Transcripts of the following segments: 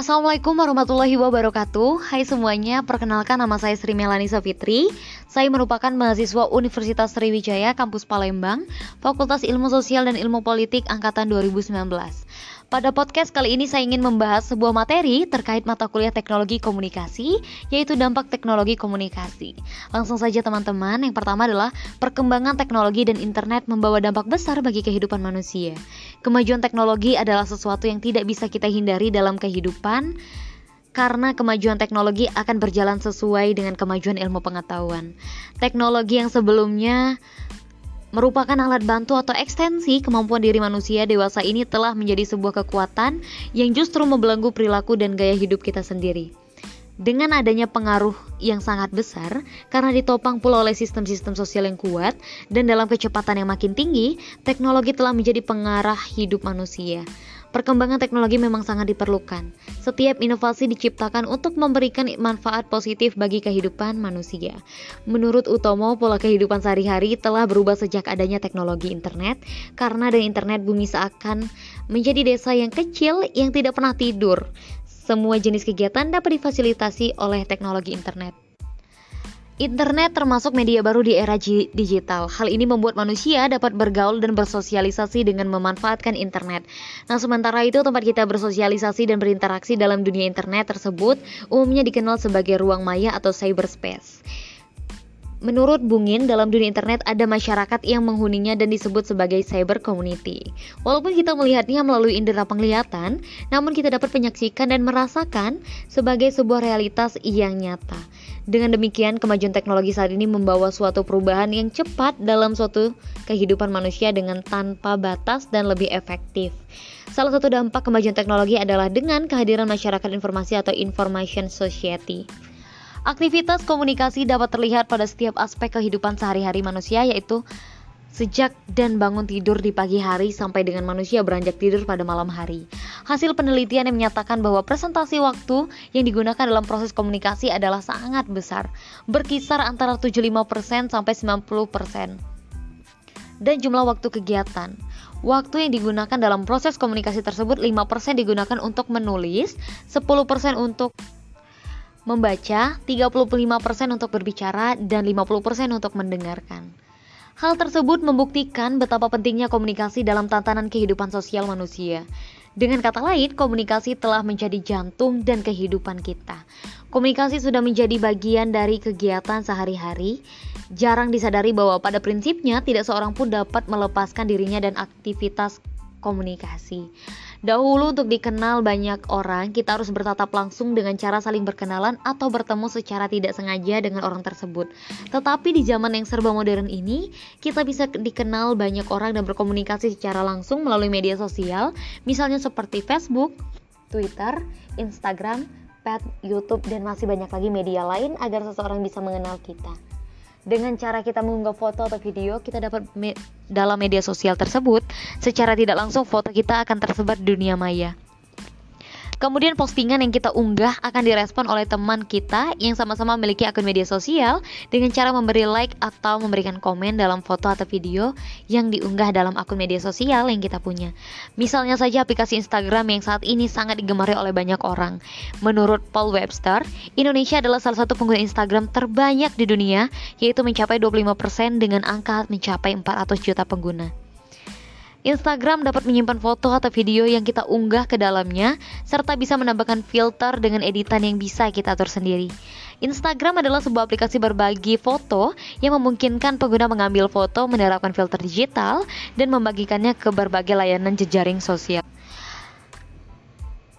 Assalamualaikum warahmatullahi wabarakatuh. Hai semuanya, perkenalkan nama saya Sri Melani Safitri Saya merupakan mahasiswa Universitas Sriwijaya Kampus Palembang Fakultas Ilmu Sosial dan Ilmu Politik Angkatan 2019 pada podcast kali ini saya ingin membahas sebuah materi terkait mata kuliah teknologi komunikasi, yaitu dampak teknologi komunikasi. Langsung saja teman-teman, yang pertama adalah perkembangan teknologi dan internet membawa dampak besar bagi kehidupan manusia. Kemajuan teknologi adalah sesuatu yang tidak bisa kita hindari dalam kehidupan, karena kemajuan teknologi akan berjalan sesuai dengan kemajuan ilmu pengetahuan. Teknologi yang sebelumnya merupakan alat bantu atau ekstensi kemampuan diri manusia dewasa ini telah menjadi sebuah kekuatan yang justru membelenggu perilaku dan gaya hidup kita sendiri. Dengan adanya pengaruh yang sangat besar, karena ditopang pula oleh sistem-sistem sosial yang kuat dan dalam kecepatan yang makin tinggi, teknologi telah menjadi pengarah hidup manusia. Perkembangan teknologi memang sangat diperlukan. Setiap inovasi diciptakan untuk memberikan manfaat positif bagi kehidupan manusia. Menurut Utomo, pola kehidupan sehari-hari telah berubah sejak adanya teknologi internet, karena dengan internet bumi seakan menjadi desa yang kecil yang tidak pernah tidur. Semua jenis kegiatan dapat difasilitasi oleh teknologi internet. Internet termasuk media baru di era digital. Hal ini membuat manusia dapat bergaul dan bersosialisasi dengan memanfaatkan internet. Nah, sementara itu tempat kita bersosialisasi dan berinteraksi dalam dunia internet tersebut umumnya dikenal sebagai ruang maya atau cyberspace. Menurut Bungin, dalam dunia internet ada masyarakat yang menghuninya dan disebut sebagai cyber community. Walaupun kita melihatnya melalui indera penglihatan, namun kita dapat menyaksikan dan merasakan sebagai sebuah realitas yang nyata. Dengan demikian, kemajuan teknologi saat ini membawa suatu perubahan yang cepat dalam suatu kehidupan manusia dengan tanpa batas dan lebih efektif. Salah satu dampak kemajuan teknologi adalah dengan kehadiran masyarakat informasi atau information society. Aktivitas komunikasi dapat terlihat pada setiap aspek kehidupan sehari-hari manusia yaitu sejak dan bangun tidur di pagi hari sampai dengan manusia beranjak tidur pada malam hari. Hasil penelitian yang menyatakan bahwa presentasi waktu yang digunakan dalam proses komunikasi adalah sangat besar, berkisar antara 75% sampai 90%. Dan jumlah waktu kegiatan. Waktu yang digunakan dalam proses komunikasi tersebut 5% digunakan untuk menulis, 10% untuk membaca, 35% untuk berbicara, dan 50% untuk mendengarkan. Hal tersebut membuktikan betapa pentingnya komunikasi dalam tatanan kehidupan sosial manusia. Dengan kata lain, komunikasi telah menjadi jantung dan kehidupan kita. Komunikasi sudah menjadi bagian dari kegiatan sehari-hari. Jarang disadari bahwa pada prinsipnya tidak seorang pun dapat melepaskan dirinya dan aktivitas komunikasi. Dahulu untuk dikenal banyak orang, kita harus bertatap langsung dengan cara saling berkenalan atau bertemu secara tidak sengaja dengan orang tersebut. Tetapi di zaman yang serba modern ini, kita bisa dikenal banyak orang dan berkomunikasi secara langsung melalui media sosial, misalnya seperti Facebook, Twitter, Instagram, Pet, YouTube, dan masih banyak lagi media lain agar seseorang bisa mengenal kita dengan cara kita mengunggah foto atau video kita dapat me dalam media sosial tersebut secara tidak langsung foto kita akan tersebar di dunia maya. Kemudian postingan yang kita unggah akan direspon oleh teman kita yang sama-sama memiliki akun media sosial dengan cara memberi like atau memberikan komen dalam foto atau video yang diunggah dalam akun media sosial yang kita punya. Misalnya saja aplikasi Instagram yang saat ini sangat digemari oleh banyak orang. Menurut Paul Webster, Indonesia adalah salah satu pengguna Instagram terbanyak di dunia yaitu mencapai 25% dengan angka mencapai 400 juta pengguna. Instagram dapat menyimpan foto atau video yang kita unggah ke dalamnya, serta bisa menambahkan filter dengan editan yang bisa kita atur sendiri. Instagram adalah sebuah aplikasi berbagi foto yang memungkinkan pengguna mengambil foto, menerapkan filter digital, dan membagikannya ke berbagai layanan jejaring sosial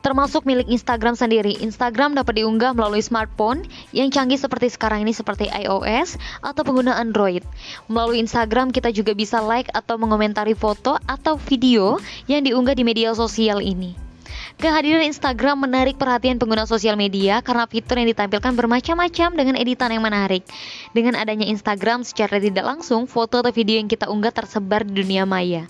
termasuk milik Instagram sendiri. Instagram dapat diunggah melalui smartphone yang canggih seperti sekarang ini seperti iOS atau pengguna Android. Melalui Instagram kita juga bisa like atau mengomentari foto atau video yang diunggah di media sosial ini. Kehadiran Instagram menarik perhatian pengguna sosial media karena fitur yang ditampilkan bermacam-macam dengan editan yang menarik. Dengan adanya Instagram secara tidak langsung, foto atau video yang kita unggah tersebar di dunia maya.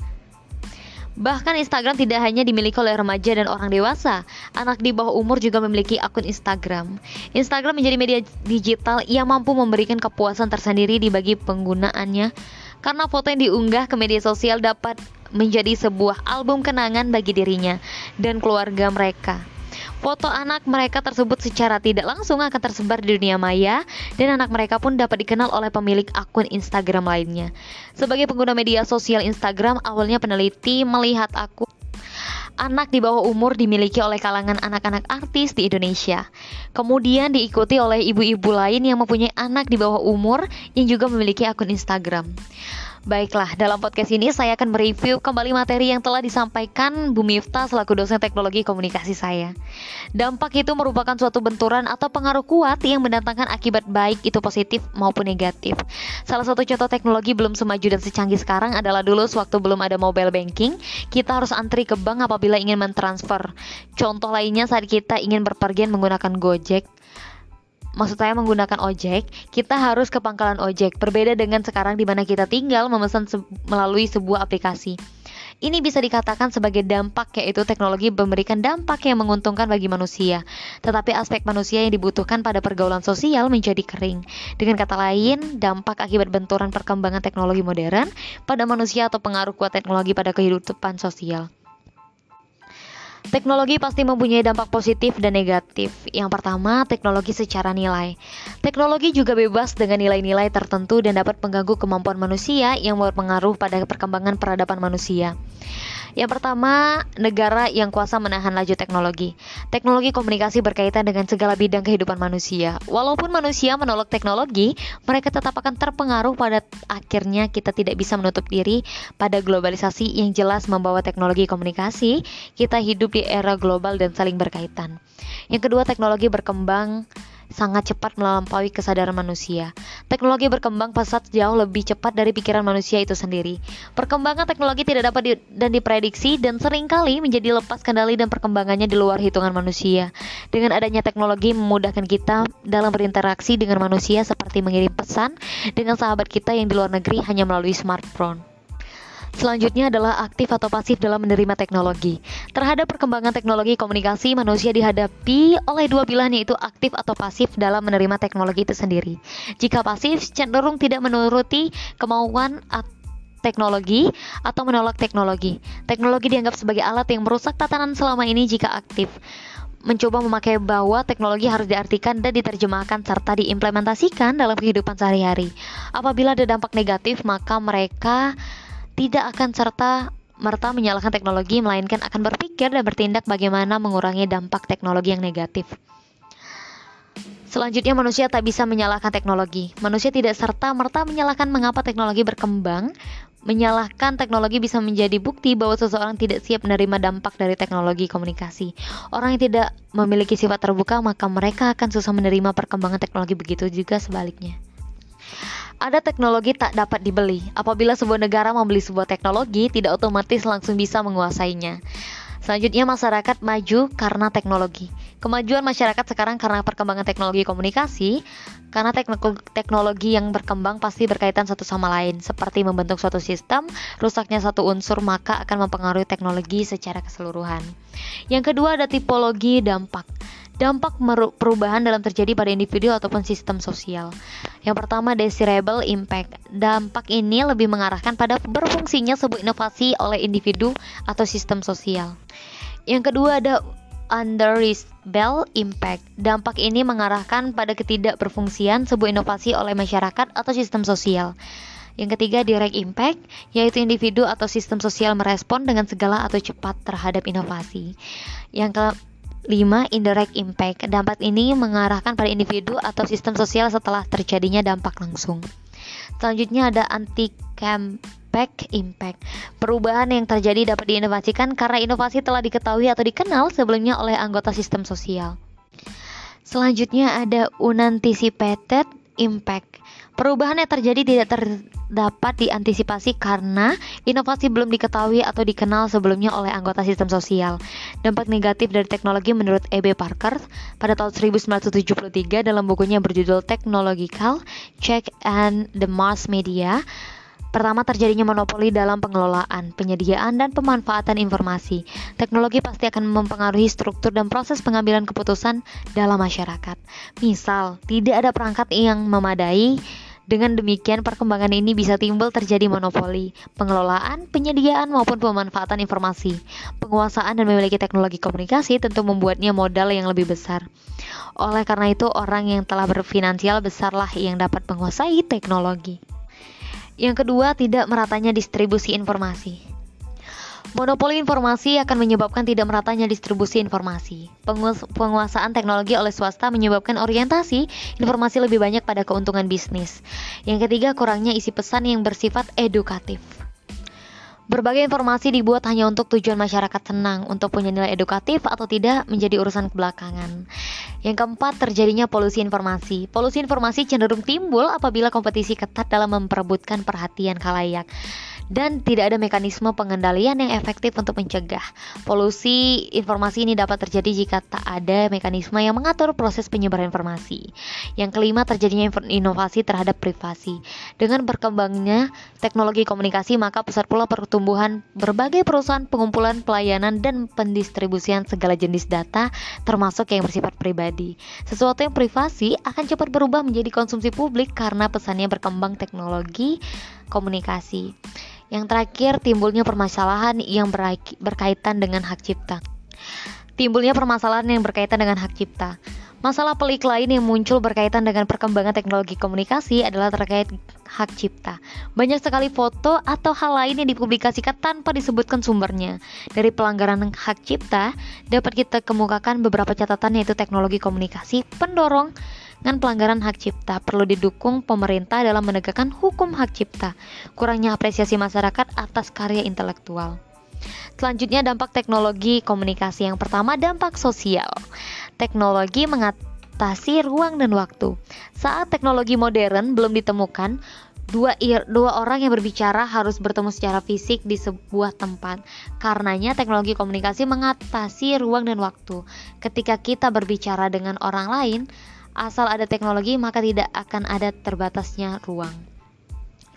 Bahkan Instagram tidak hanya dimiliki oleh remaja dan orang dewasa, anak di bawah umur juga memiliki akun Instagram. Instagram menjadi media digital yang mampu memberikan kepuasan tersendiri dibagi penggunaannya karena foto yang diunggah ke media sosial dapat menjadi sebuah album kenangan bagi dirinya dan keluarga mereka. Foto anak mereka tersebut secara tidak langsung akan tersebar di dunia maya dan anak mereka pun dapat dikenal oleh pemilik akun Instagram lainnya. Sebagai pengguna media sosial Instagram, awalnya peneliti melihat akun anak di bawah umur dimiliki oleh kalangan anak-anak artis di Indonesia. Kemudian diikuti oleh ibu-ibu lain yang mempunyai anak di bawah umur yang juga memiliki akun Instagram. Baiklah, dalam podcast ini saya akan mereview kembali materi yang telah disampaikan Bu Miftah selaku dosen teknologi komunikasi saya. Dampak itu merupakan suatu benturan atau pengaruh kuat yang mendatangkan akibat baik itu positif maupun negatif. Salah satu contoh teknologi belum semaju dan secanggih sekarang adalah dulu sewaktu belum ada mobile banking, kita harus antri ke bank apabila ingin mentransfer. Contoh lainnya saat kita ingin berpergian menggunakan Gojek maksud saya menggunakan ojek, kita harus ke pangkalan ojek. Berbeda dengan sekarang di mana kita tinggal memesan se melalui sebuah aplikasi. Ini bisa dikatakan sebagai dampak yaitu teknologi memberikan dampak yang menguntungkan bagi manusia. Tetapi aspek manusia yang dibutuhkan pada pergaulan sosial menjadi kering. Dengan kata lain, dampak akibat benturan perkembangan teknologi modern pada manusia atau pengaruh kuat teknologi pada kehidupan sosial. Teknologi pasti mempunyai dampak positif dan negatif. Yang pertama, teknologi secara nilai. Teknologi juga bebas dengan nilai-nilai tertentu dan dapat mengganggu kemampuan manusia yang berpengaruh pada perkembangan peradaban manusia. Yang pertama, negara yang kuasa menahan laju teknologi. Teknologi komunikasi berkaitan dengan segala bidang kehidupan manusia. Walaupun manusia menolak teknologi, mereka tetap akan terpengaruh pada akhirnya kita tidak bisa menutup diri pada globalisasi yang jelas membawa teknologi komunikasi. Kita hidup di era global dan saling berkaitan. Yang kedua, teknologi berkembang sangat cepat melampaui kesadaran manusia. Teknologi berkembang pesat jauh lebih cepat dari pikiran manusia itu sendiri. Perkembangan teknologi tidak dapat di dan diprediksi dan sering kali menjadi lepas kendali dan perkembangannya di luar hitungan manusia. Dengan adanya teknologi memudahkan kita dalam berinteraksi dengan manusia seperti mengirim pesan dengan sahabat kita yang di luar negeri hanya melalui smartphone. Selanjutnya adalah aktif atau pasif dalam menerima teknologi. Terhadap perkembangan teknologi komunikasi, manusia dihadapi oleh dua pilihan yaitu aktif atau pasif dalam menerima teknologi itu sendiri. Jika pasif, cenderung tidak menuruti kemauan teknologi atau menolak teknologi. Teknologi dianggap sebagai alat yang merusak tatanan selama ini jika aktif mencoba memakai bahwa teknologi harus diartikan dan diterjemahkan serta diimplementasikan dalam kehidupan sehari-hari. Apabila ada dampak negatif, maka mereka tidak akan serta merta menyalahkan teknologi, melainkan akan berpikir dan bertindak bagaimana mengurangi dampak teknologi yang negatif. Selanjutnya, manusia tak bisa menyalahkan teknologi. Manusia tidak serta-merta menyalahkan mengapa teknologi berkembang. Menyalahkan teknologi bisa menjadi bukti bahwa seseorang tidak siap menerima dampak dari teknologi komunikasi. Orang yang tidak memiliki sifat terbuka, maka mereka akan susah menerima perkembangan teknologi, begitu juga sebaliknya ada teknologi tak dapat dibeli. Apabila sebuah negara membeli sebuah teknologi, tidak otomatis langsung bisa menguasainya. Selanjutnya masyarakat maju karena teknologi. Kemajuan masyarakat sekarang karena perkembangan teknologi komunikasi, karena teknologi yang berkembang pasti berkaitan satu sama lain, seperti membentuk suatu sistem, rusaknya satu unsur maka akan mempengaruhi teknologi secara keseluruhan. Yang kedua ada tipologi dampak dampak perubahan dalam terjadi pada individu ataupun sistem sosial. Yang pertama, desirable impact. Dampak ini lebih mengarahkan pada berfungsinya sebuah inovasi oleh individu atau sistem sosial. Yang kedua ada undesirable impact. Dampak ini mengarahkan pada ketidakberfungsian sebuah inovasi oleh masyarakat atau sistem sosial. Yang ketiga, direct impact, yaitu individu atau sistem sosial merespon dengan segala atau cepat terhadap inovasi. Yang ke 5. Indirect impact. Dampak ini mengarahkan pada individu atau sistem sosial setelah terjadinya dampak langsung. Selanjutnya ada anti campact impact. Perubahan yang terjadi dapat diinovasikan karena inovasi telah diketahui atau dikenal sebelumnya oleh anggota sistem sosial. Selanjutnya ada unanticipated impact. Perubahan yang terjadi tidak terdapat diantisipasi karena inovasi belum diketahui atau dikenal sebelumnya oleh anggota sistem sosial. Dampak negatif dari teknologi menurut E.B. Parker pada tahun 1973 dalam bukunya berjudul Technological Check and the Mass Media Pertama, terjadinya monopoli dalam pengelolaan, penyediaan, dan pemanfaatan informasi. Teknologi pasti akan mempengaruhi struktur dan proses pengambilan keputusan dalam masyarakat. Misal, tidak ada perangkat yang memadai Dengan demikian, perkembangan ini bisa timbul terjadi monopoli, pengelolaan, penyediaan maupun pemanfaatan informasi. Penguasaan dan memiliki teknologi komunikasi tentu membuatnya modal yang lebih besar. Oleh karena itu, orang yang telah berfinansial besarlah yang dapat menguasai teknologi. Yang kedua, tidak meratanya distribusi informasi. Monopoli informasi akan menyebabkan tidak meratanya distribusi informasi. Penguasaan teknologi oleh swasta menyebabkan orientasi informasi lebih banyak pada keuntungan bisnis. Yang ketiga, kurangnya isi pesan yang bersifat edukatif. Berbagai informasi dibuat hanya untuk tujuan masyarakat senang, untuk punya nilai edukatif atau tidak menjadi urusan kebelakangan. Yang keempat, terjadinya polusi informasi. Polusi informasi cenderung timbul apabila kompetisi ketat dalam memperebutkan perhatian khalayak dan tidak ada mekanisme pengendalian yang efektif untuk mencegah. Polusi informasi ini dapat terjadi jika tak ada mekanisme yang mengatur proses penyebaran informasi. Yang kelima, terjadinya inovasi terhadap privasi. Dengan berkembangnya teknologi komunikasi, maka pusat pula pertumbuhan berbagai perusahaan pengumpulan pelayanan dan pendistribusian segala jenis data termasuk yang bersifat pribadi. Sesuatu yang privasi akan cepat berubah menjadi konsumsi publik karena pesannya berkembang teknologi komunikasi. Yang terakhir, timbulnya permasalahan yang berkaitan dengan hak cipta. Timbulnya permasalahan yang berkaitan dengan hak cipta. Masalah pelik lain yang muncul berkaitan dengan perkembangan teknologi komunikasi adalah terkait hak cipta. Banyak sekali foto atau hal lain yang dipublikasikan tanpa disebutkan sumbernya. Dari pelanggaran hak cipta, dapat kita kemukakan beberapa catatan yaitu teknologi komunikasi pendorong dengan pelanggaran hak cipta perlu didukung pemerintah dalam menegakkan hukum hak cipta. Kurangnya apresiasi masyarakat atas karya intelektual. Selanjutnya dampak teknologi komunikasi. Yang pertama dampak sosial. Teknologi mengatasi ruang dan waktu. Saat teknologi modern belum ditemukan, dua, dua orang yang berbicara harus bertemu secara fisik di sebuah tempat. Karenanya teknologi komunikasi mengatasi ruang dan waktu. Ketika kita berbicara dengan orang lain, Asal ada teknologi, maka tidak akan ada terbatasnya ruang.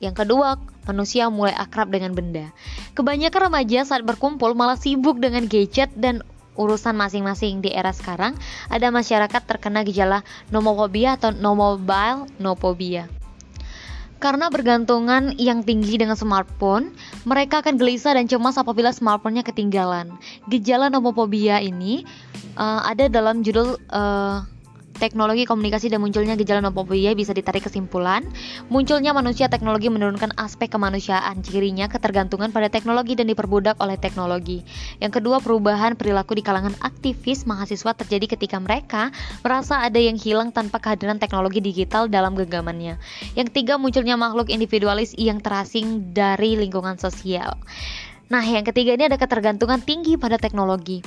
Yang kedua, manusia mulai akrab dengan benda. Kebanyakan remaja saat berkumpul malah sibuk dengan gadget dan urusan masing-masing di era sekarang. Ada masyarakat terkena gejala nomofobia atau no mobile nopobia. Karena bergantungan yang tinggi dengan smartphone, mereka akan gelisah dan cemas apabila smartphone-nya ketinggalan. Gejala nomofobia ini uh, ada dalam judul uh, teknologi komunikasi dan munculnya gejala nomofobia bisa ditarik kesimpulan munculnya manusia teknologi menurunkan aspek kemanusiaan cirinya ketergantungan pada teknologi dan diperbudak oleh teknologi. Yang kedua perubahan perilaku di kalangan aktivis mahasiswa terjadi ketika mereka merasa ada yang hilang tanpa kehadiran teknologi digital dalam genggamannya. Yang ketiga munculnya makhluk individualis yang terasing dari lingkungan sosial. Nah, yang ketiga ini ada ketergantungan tinggi pada teknologi.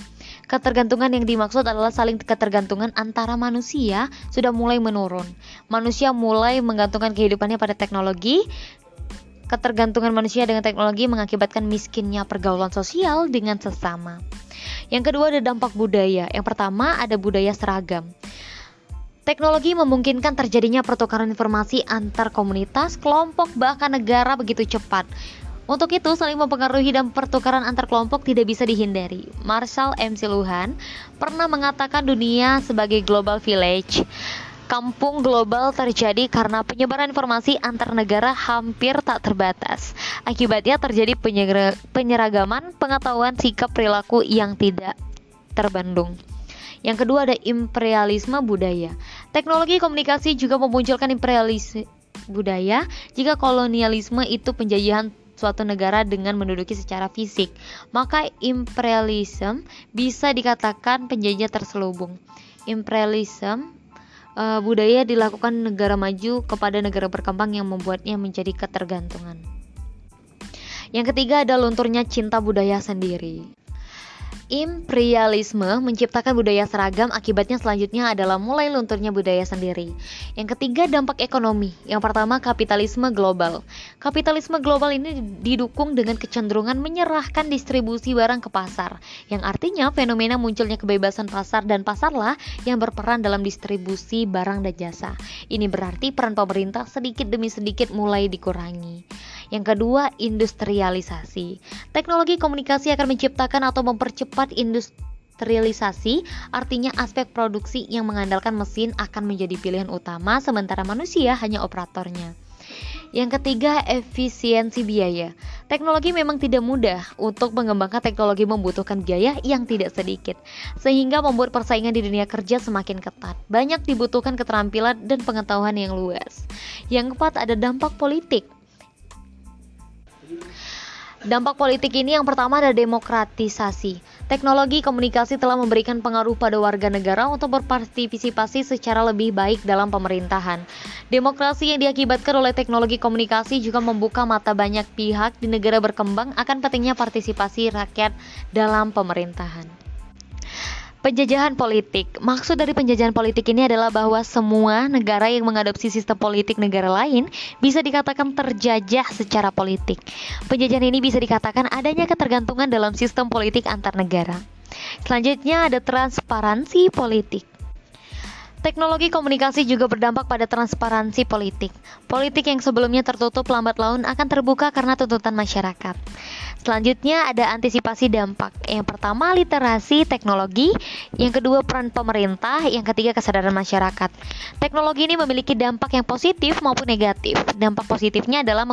Ketergantungan yang dimaksud adalah saling ketergantungan antara manusia sudah mulai menurun. Manusia mulai menggantungkan kehidupannya pada teknologi. Ketergantungan manusia dengan teknologi mengakibatkan miskinnya pergaulan sosial dengan sesama. Yang kedua ada dampak budaya. Yang pertama ada budaya seragam. Teknologi memungkinkan terjadinya pertukaran informasi antar komunitas, kelompok, bahkan negara begitu cepat. Untuk itu, saling mempengaruhi dan pertukaran antar kelompok tidak bisa dihindari. Marshall M. Luhan pernah mengatakan dunia sebagai global village. Kampung global terjadi karena penyebaran informasi antar negara hampir tak terbatas. Akibatnya terjadi penyeragaman pengetahuan sikap perilaku yang tidak terbendung. Yang kedua ada imperialisme budaya. Teknologi komunikasi juga memunculkan imperialisme budaya jika kolonialisme itu penjajahan suatu negara dengan menduduki secara fisik, maka imperialisme bisa dikatakan penjajah terselubung. Imperialisme uh, budaya dilakukan negara maju kepada negara berkembang yang membuatnya menjadi ketergantungan. Yang ketiga ada lunturnya cinta budaya sendiri. Imperialisme menciptakan budaya seragam, akibatnya selanjutnya adalah mulai lunturnya budaya sendiri. Yang ketiga, dampak ekonomi. Yang pertama, kapitalisme global. Kapitalisme global ini didukung dengan kecenderungan menyerahkan distribusi barang ke pasar, yang artinya fenomena munculnya kebebasan pasar dan pasarlah yang berperan dalam distribusi barang dan jasa. Ini berarti peran pemerintah sedikit demi sedikit mulai dikurangi. Yang kedua, industrialisasi. Teknologi komunikasi akan menciptakan atau mempercepat industrialisasi, artinya aspek produksi yang mengandalkan mesin akan menjadi pilihan utama sementara manusia hanya operatornya. Yang ketiga, efisiensi biaya. Teknologi memang tidak mudah untuk mengembangkan teknologi membutuhkan biaya yang tidak sedikit, sehingga membuat persaingan di dunia kerja semakin ketat. Banyak dibutuhkan keterampilan dan pengetahuan yang luas. Yang keempat, ada dampak politik. Dampak politik ini yang pertama ada demokratisasi. Teknologi komunikasi telah memberikan pengaruh pada warga negara untuk berpartisipasi secara lebih baik dalam pemerintahan. Demokrasi yang diakibatkan oleh teknologi komunikasi juga membuka mata banyak pihak di negara berkembang akan pentingnya partisipasi rakyat dalam pemerintahan. Penjajahan politik. Maksud dari penjajahan politik ini adalah bahwa semua negara yang mengadopsi sistem politik negara lain bisa dikatakan terjajah secara politik. Penjajahan ini bisa dikatakan adanya ketergantungan dalam sistem politik antar negara. Selanjutnya ada transparansi politik. Teknologi komunikasi juga berdampak pada transparansi politik. Politik yang sebelumnya tertutup lambat laun akan terbuka karena tuntutan masyarakat. Selanjutnya ada antisipasi dampak. Yang pertama literasi teknologi, yang kedua peran pemerintah, yang ketiga kesadaran masyarakat. Teknologi ini memiliki dampak yang positif maupun negatif. Dampak positifnya adalah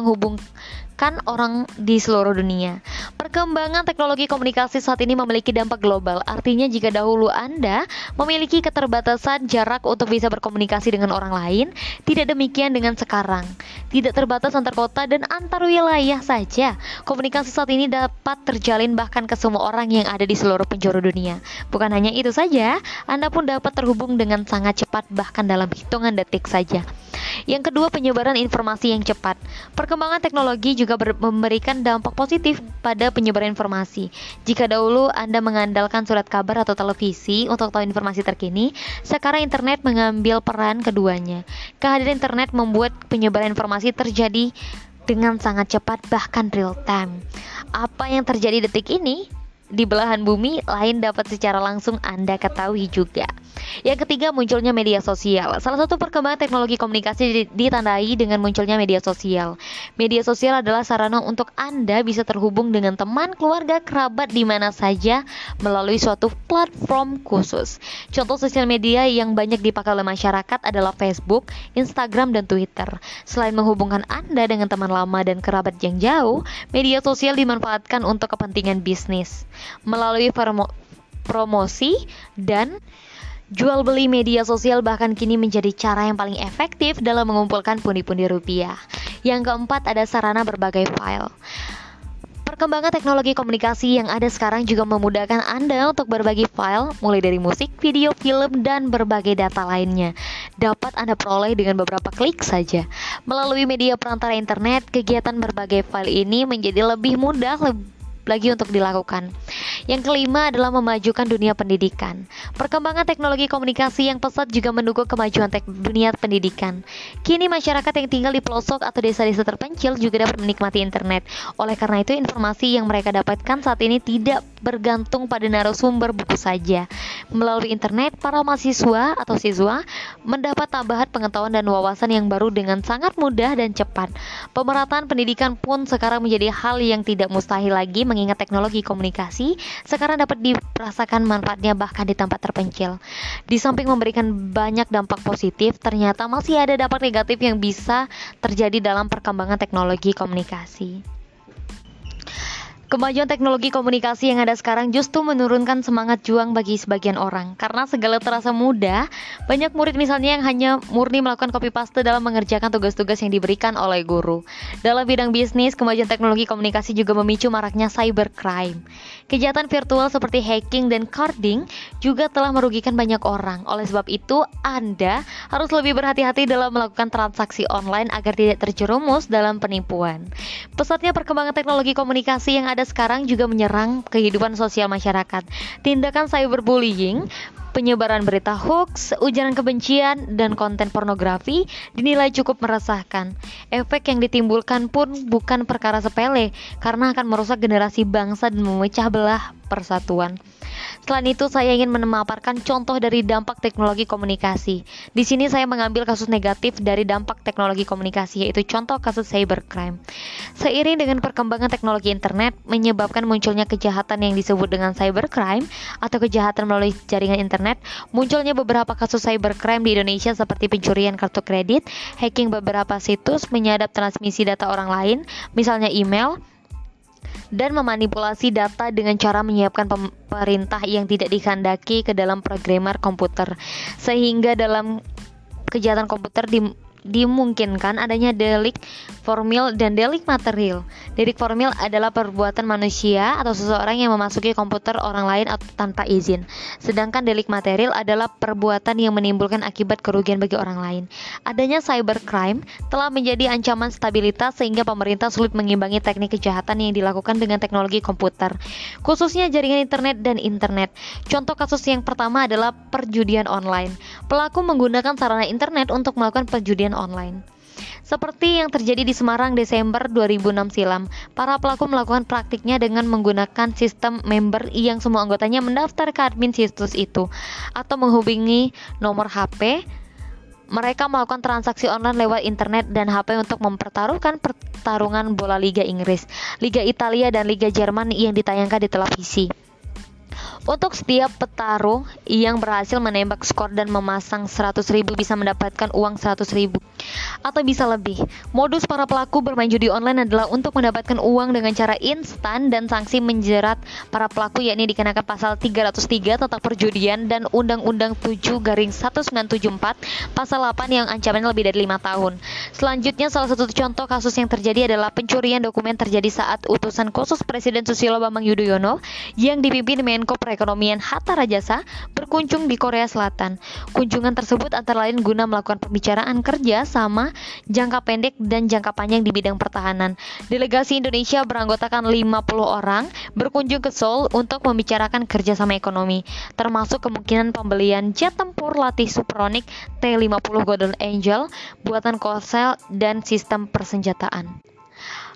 menghubungkan orang di seluruh dunia. Perkembangan teknologi komunikasi saat ini memiliki dampak global. Artinya jika dahulu Anda memiliki keterbatasan jarak untuk bisa berkomunikasi dengan orang lain, tidak demikian dengan sekarang. Tidak terbatas antar kota dan antar wilayah saja. Komunikasi saat ini dapat terjalin bahkan ke semua orang yang ada di seluruh penjuru dunia. Bukan hanya itu saja, Anda pun dapat terhubung dengan sangat cepat bahkan dalam hitungan detik saja. Yang kedua, penyebaran informasi yang cepat. Perkembangan teknologi juga memberikan dampak positif pada penyebaran informasi. Jika dahulu Anda mengandalkan surat kabar atau televisi untuk tahu informasi terkini, sekarang internet mengambil peran keduanya. Kehadiran internet membuat penyebaran informasi terjadi dengan sangat cepat bahkan real time. Apa yang terjadi detik ini di belahan bumi lain dapat secara langsung Anda ketahui juga. Yang ketiga, munculnya media sosial. Salah satu perkembangan teknologi komunikasi ditandai dengan munculnya media sosial. Media sosial adalah sarana untuk Anda bisa terhubung dengan teman, keluarga, kerabat di mana saja melalui suatu platform khusus. Contoh sosial media yang banyak dipakai oleh masyarakat adalah Facebook, Instagram, dan Twitter. Selain menghubungkan Anda dengan teman lama dan kerabat yang jauh, media sosial dimanfaatkan untuk kepentingan bisnis melalui promosi dan Jual beli media sosial bahkan kini menjadi cara yang paling efektif dalam mengumpulkan pundi-pundi rupiah. Yang keempat ada sarana berbagai file. Perkembangan teknologi komunikasi yang ada sekarang juga memudahkan Anda untuk berbagi file, mulai dari musik, video, film, dan berbagai data lainnya. Dapat Anda peroleh dengan beberapa klik saja. Melalui media perantara internet, kegiatan berbagai file ini menjadi lebih mudah, lebih lagi untuk dilakukan. Yang kelima adalah memajukan dunia pendidikan. Perkembangan teknologi komunikasi yang pesat juga mendukung kemajuan dunia pendidikan. Kini masyarakat yang tinggal di pelosok atau desa-desa terpencil juga dapat menikmati internet. Oleh karena itu, informasi yang mereka dapatkan saat ini tidak bergantung pada narasumber buku saja. Melalui internet, para mahasiswa atau siswa mendapat tambahan pengetahuan dan wawasan yang baru dengan sangat mudah dan cepat. Pemerataan pendidikan pun sekarang menjadi hal yang tidak mustahil lagi mengingat teknologi komunikasi sekarang dapat dirasakan manfaatnya bahkan di tempat terpencil. Di samping memberikan banyak dampak positif, ternyata masih ada dampak negatif yang bisa terjadi dalam perkembangan teknologi komunikasi. Kemajuan teknologi komunikasi yang ada sekarang justru menurunkan semangat juang bagi sebagian orang karena segala terasa mudah. Banyak murid misalnya yang hanya murni melakukan copy paste dalam mengerjakan tugas-tugas yang diberikan oleh guru. Dalam bidang bisnis, kemajuan teknologi komunikasi juga memicu maraknya cybercrime. Kejahatan virtual seperti hacking dan carding juga telah merugikan banyak orang. Oleh sebab itu, Anda harus lebih berhati-hati dalam melakukan transaksi online agar tidak terjerumus dalam penipuan. Pesatnya perkembangan teknologi komunikasi yang ada sekarang juga menyerang kehidupan sosial masyarakat. Tindakan cyberbullying penyebaran berita hoax, ujaran kebencian, dan konten pornografi dinilai cukup meresahkan. Efek yang ditimbulkan pun bukan perkara sepele, karena akan merusak generasi bangsa dan memecah belah persatuan. Selain itu, saya ingin memaparkan contoh dari dampak teknologi komunikasi. Di sini saya mengambil kasus negatif dari dampak teknologi komunikasi, yaitu contoh kasus cybercrime. Seiring dengan perkembangan teknologi internet, menyebabkan munculnya kejahatan yang disebut dengan cybercrime atau kejahatan melalui jaringan internet, munculnya beberapa kasus cybercrime di Indonesia seperti pencurian kartu kredit, hacking beberapa situs, menyadap transmisi data orang lain, misalnya email, dan memanipulasi data dengan cara menyiapkan pemerintah yang tidak dikehendaki ke dalam programmer komputer. Sehingga dalam kejahatan komputer dimungkinkan adanya delik formil dan delik material. Delik formil adalah perbuatan manusia atau seseorang yang memasuki komputer orang lain atau tanpa izin. Sedangkan delik material adalah perbuatan yang menimbulkan akibat kerugian bagi orang lain. Adanya cybercrime telah menjadi ancaman stabilitas sehingga pemerintah sulit mengimbangi teknik kejahatan yang dilakukan dengan teknologi komputer, khususnya jaringan internet dan internet. Contoh kasus yang pertama adalah perjudian online. Pelaku menggunakan sarana internet untuk melakukan perjudian online. Seperti yang terjadi di Semarang Desember 2006 silam, para pelaku melakukan praktiknya dengan menggunakan sistem member yang semua anggotanya mendaftar ke admin situs itu atau menghubungi nomor HP. Mereka melakukan transaksi online lewat internet dan HP untuk mempertaruhkan pertarungan bola Liga Inggris, Liga Italia dan Liga Jerman yang ditayangkan di televisi. Untuk setiap petarung yang berhasil menembak skor dan memasang 100 ribu bisa mendapatkan uang 100 ribu atau bisa lebih. Modus para pelaku bermain judi online adalah untuk mendapatkan uang dengan cara instan dan sanksi menjerat para pelaku yakni dikenakan pasal 303 tentang perjudian dan Undang-Undang 7 garing 1974 pasal 8 yang ancamannya lebih dari 5 tahun. Selanjutnya salah satu contoh kasus yang terjadi adalah pencurian dokumen terjadi saat utusan khusus Presiden Susilo Bambang Yudhoyono yang dipimpin Menko Perekonomian Hatta Rajasa berkunjung di Korea Selatan. Kunjungan tersebut antara lain guna melakukan pembicaraan kerja sama jangka pendek dan jangka panjang di bidang pertahanan. Delegasi Indonesia beranggotakan 50 orang berkunjung ke Seoul untuk membicarakan kerjasama ekonomi, termasuk kemungkinan pembelian jet tempur latih supersonik T-50 Golden Angel buatan Korsel dan sistem persenjataan.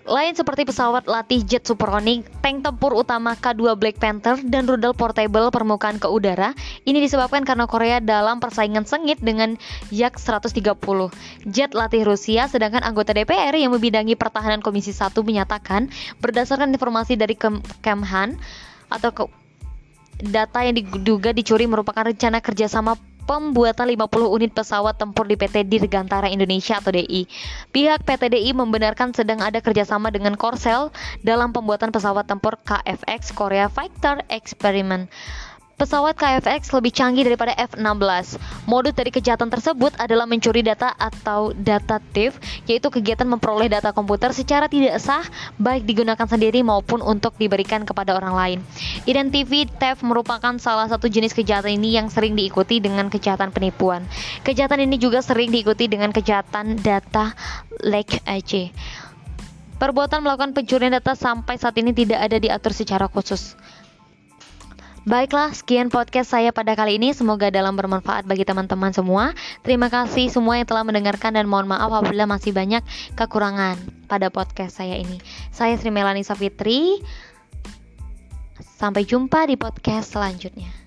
Lain seperti pesawat latih jet supersonik, tank tempur utama K2 Black Panther, dan rudal portable permukaan ke udara, ini disebabkan karena Korea dalam persaingan sengit dengan Yak 130. Jet latih Rusia, sedangkan anggota DPR yang membidangi pertahanan Komisi 1 menyatakan, berdasarkan informasi dari Kem Kemhan, atau ke data yang diduga dicuri merupakan rencana kerjasama pembuatan 50 unit pesawat tempur di PT Dirgantara Indonesia atau DI. Pihak PT DI membenarkan sedang ada kerjasama dengan Korsel dalam pembuatan pesawat tempur KFX Korea Fighter Experiment. Pesawat KFX lebih canggih daripada F-16. Modus dari kejahatan tersebut adalah mencuri data atau data thief, yaitu kegiatan memperoleh data komputer secara tidak sah, baik digunakan sendiri maupun untuk diberikan kepada orang lain. Identity theft merupakan salah satu jenis kejahatan ini yang sering diikuti dengan kejahatan penipuan. Kejahatan ini juga sering diikuti dengan kejahatan data leakage. Perbuatan melakukan pencurian data sampai saat ini tidak ada diatur secara khusus. Baiklah, sekian podcast saya pada kali ini. Semoga dalam bermanfaat bagi teman-teman semua. Terima kasih semua yang telah mendengarkan dan mohon maaf apabila masih banyak kekurangan pada podcast saya ini. Saya Sri Melani Safitri. Sampai jumpa di podcast selanjutnya.